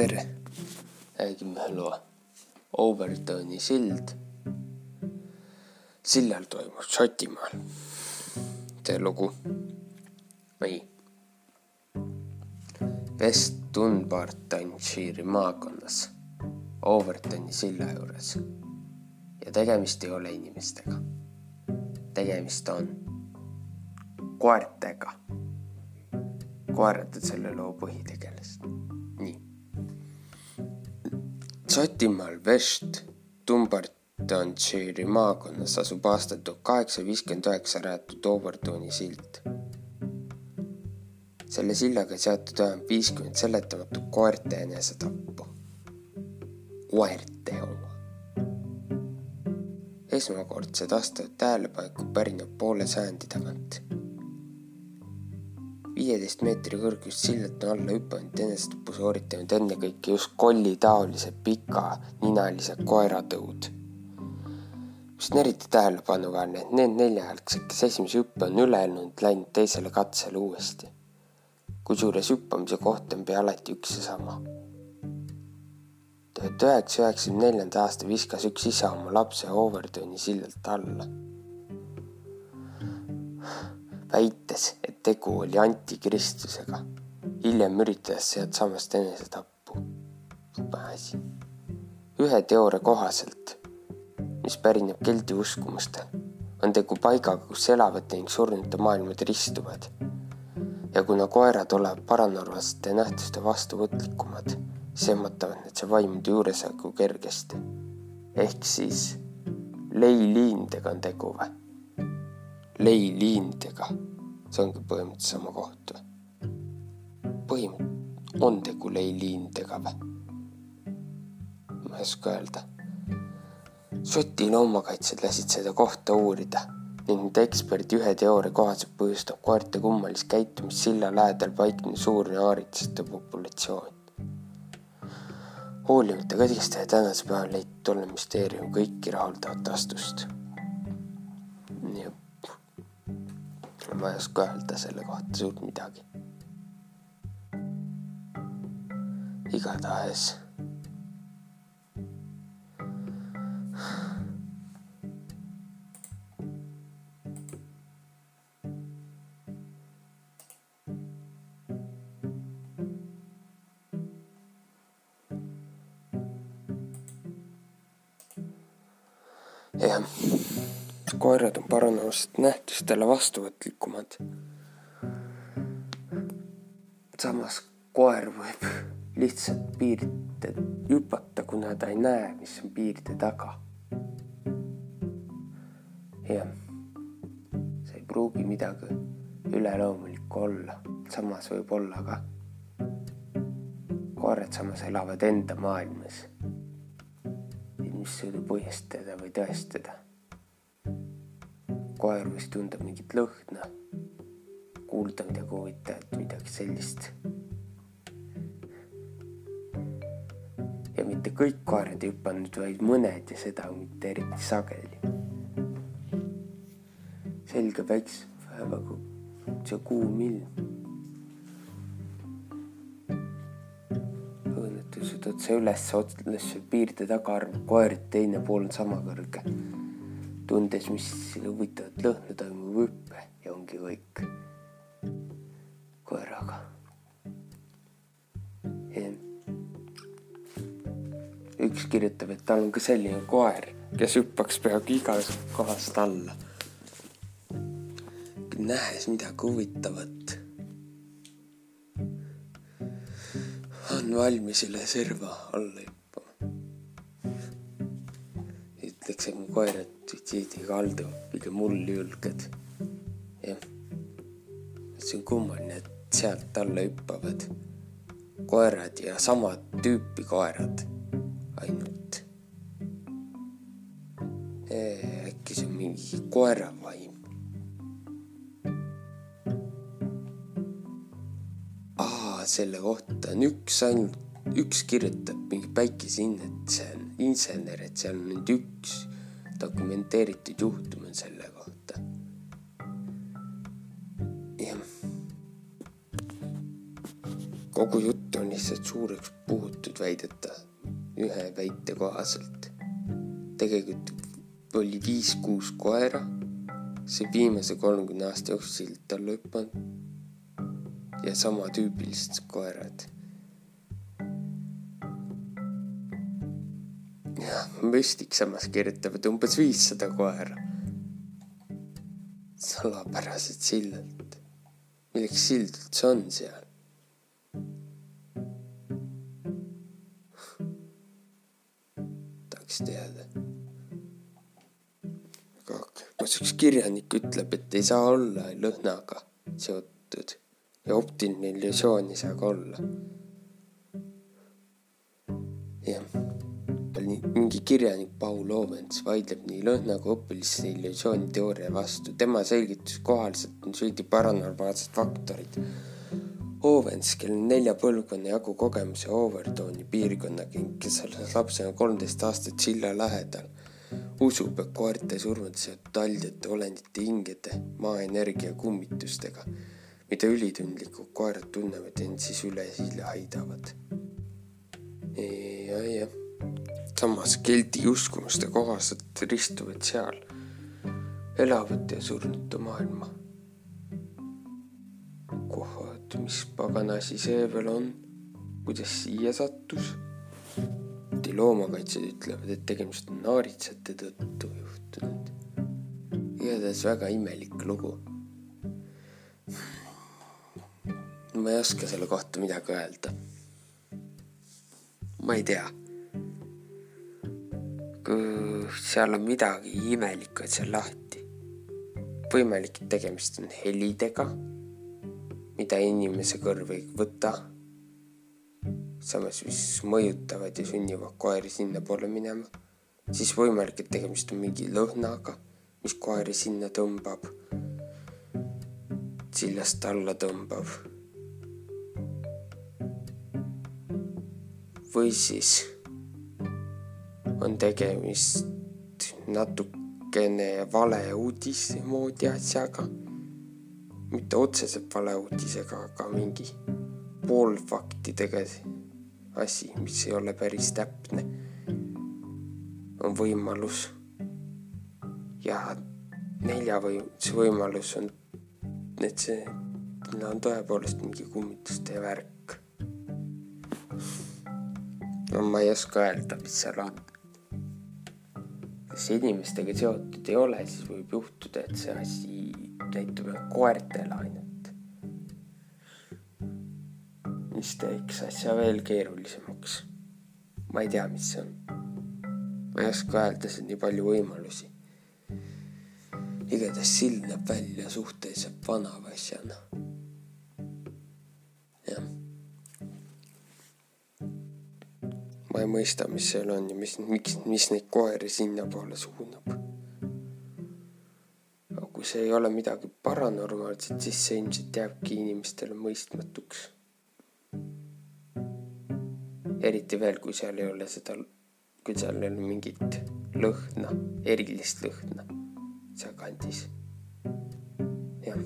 tere, räägime ühe loo. Overtoni sild. sillal toimub Šotimaal. see lugu. nii. West Dunbartonshire maakonnas, Overtoni silla juures. ja tegemist ei ole inimestega. tegemist on koertega. koerad on selle loo põhitegelased. Šotimaal West Dumbartonshire'i maakonnas asub aastal tuhat kaheksasada viiskümmend üheksa rajatud Overtoni sild. selle sillaga seotud vähemalt viiskümmend seletamatut koerte enesetappu. koerte oma. esmakordsed aastad tähelepanekud pärineb poole sajandi tagant viieteist meetri kõrgust sillalt on alla hüpanud enesetapu sooritanud ennekõike just kollitaolised pikaninalised koeratõud. mis on eriti tähelepanuväärne, et need neljajalgsed, kes esimese hüppe on üle elanud, läinud teisele katsele uuesti. kusjuures hüppamise koht on pea alati üks ja sama. tuhat üheksasaja üheksakümne neljanda aasta viskas üks isa oma lapse Overtoni sillalt alla väites, et tegu oli antikristusega. hiljem üritas sealtsamast enesetappu. pääsi. ühe teooria kohaselt, mis pärineb keldi uskumustel, on tegu paigaga, kus elavate ning surnute maailmad ristuvad. ja kuna koerad olevat paranormaalsete nähtuste vastuvõtlikumad, siis ehmatavad need seal vaimude juuresolekul kergesti. ehk siis leiliindega on tegu või? Leiliindega. see ongi põhimõtteliselt sama koht või? põhimõtteliselt on tegu leiliindega või? ma ei oska öelda. Šoti loomakaitsjad lasid seda kohta uurida ning nende eksperdi ühe teooria kohaselt põhjustab koerte kummalist käitumist silla lähedal paiknev suur naaritsate populatsioon. hoolimata kõigest tänase päeva leitud tolle müsteerium kõiki rahuldavat vastust ma ei oska öelda selle kohta suurt midagi. igatahes. jah koerad on paranenud nähtustele vastuvõtlikumad. samas koer võib lihtsalt piiride hüpata, kuna ta ei näe, mis on piiride taga. jah, see ei pruugi midagi üleloomulikku olla, samas võib olla ka. koerad samas elavad enda maailmas, mis suudab põhjustada või tõestada koer võis tunda mingit lõhna, kuulda midagi huvitavat, midagi sellist. ja mitte kõik koerad ei hüpanud, vaid mõned ja seda mitte eriti sageli. selge päiksepäevaga see kuum ilm. õnnetused otse üles, otse piirde taga arvab koer, teine pool on sama kõrge tundes, mis huvitavat lõhna toimub hüppe ja ongi kõik koeraga. üks kirjutab, et tal on ka selline koer, kes hüppaks peaaegu igast kohast alla. nähes midagi huvitavat, on valmis üle serva alla hüppama. ütleks, et mu koerad suitsiidi kaldu, pigem hulljulged. jah, see on kummaline, et sealt alla hüppavad koerad ja sama tüüpi koerad ainult. äkki see on mingi koeravaim. selle kohta on üks ainult, üks kirjutab mingi päikeseinnet, see on insener, et seal on nüüd üks dokumenteeritud juhtum on selle kohta. jah. kogu jutt on lihtsalt suureks puhutud väideta, ühe väite kohaselt. tegelikult oli viis-kuus koera, see viimase kolmekümne aasta jooksul silta lõppenud ja sama tüüpilised koerad. Müstik samas kirjutab, et umbes viissada koera. salapärased sillad, milleks sild üldse on seal? tahaks teada. aga kas üks kirjanik ütleb, et ei saa olla lõhnaga seotud ja optiline illusioon ei saa ka olla. Mingi kirjanik Paul Ovens vaidleb nii lõhna kui õpilise illusiooni teooria vastu. tema selgitus kohaselt on süüdi paranormaalsed faktorid Ovens, kel on nelja põlvkonna jagu kogemuse Overtoni piirkonnaga, kes elas lapsena kolmteist aastat silla lähedal, usub, et koerte surmad seotud taljate olendite hingede, maaenergia kummitustega, mida ülitundlikud koerad tunnevad end siis üle silla haidavad. ja, jah. Samas keldi uskumuste kohaselt ristuvad seal elavate ja surnute maailma kohad, mis pagan asi see veel on, kuidas siia sattus. kuid loomakaitsjad ütlevad, et tegemist on naaritsate tõttu juhtunud. igatahes väga imelik lugu. ma ei oska selle kohta midagi öelda. ma ei tea. Seal on midagi imelikku, et see on lahti. võimalik, et tegemist on helidega mida inimese kõrv ei võta. samas, mis mõjutavad ja sunnivad koeri sinnapoole minema, siis võimalik, et tegemist on mingi lõhnaga, mis koeri sinna tõmbab, sillast alla tõmbab. või siis on tegemist natukene valeuudise moodi asjaga mitte otseselt valeuudisega, aga mingi poolfaktidega asi, mis ei ole päris täpne, on võimalus. ja nelja või see võimalus on, et see no, on tõepoolest mingi kummituste värk. no ma ei oska öelda, mis seal on. Inimestega seotud ei ole, siis võib juhtuda, et see asi näitab koertele ainult. mis teeks asja veel keerulisemaks. ma ei tea, mis see on. ma ei oska öelda, siin nii palju võimalusi. igatahes sild näeb välja suhteliselt vanava asjana. Ma ei mõista, mis seal on ja mis, miks, mis neid koeri sinnapoole suunab kui see ei ole midagi paranormaalset, siis see ilmselt jääbki inimestele mõistmatuks. eriti veel, kui seal ei ole seda, kui seal ei ole mingit lõhna, erilist lõhna sealkandis. jah.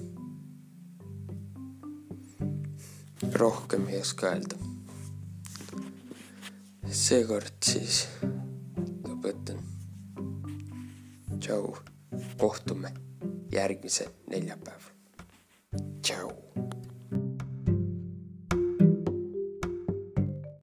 rohkem ei oska öelda seekord siis lõpetan. tšau, kohtume järgmisel neljapäeval. tšau.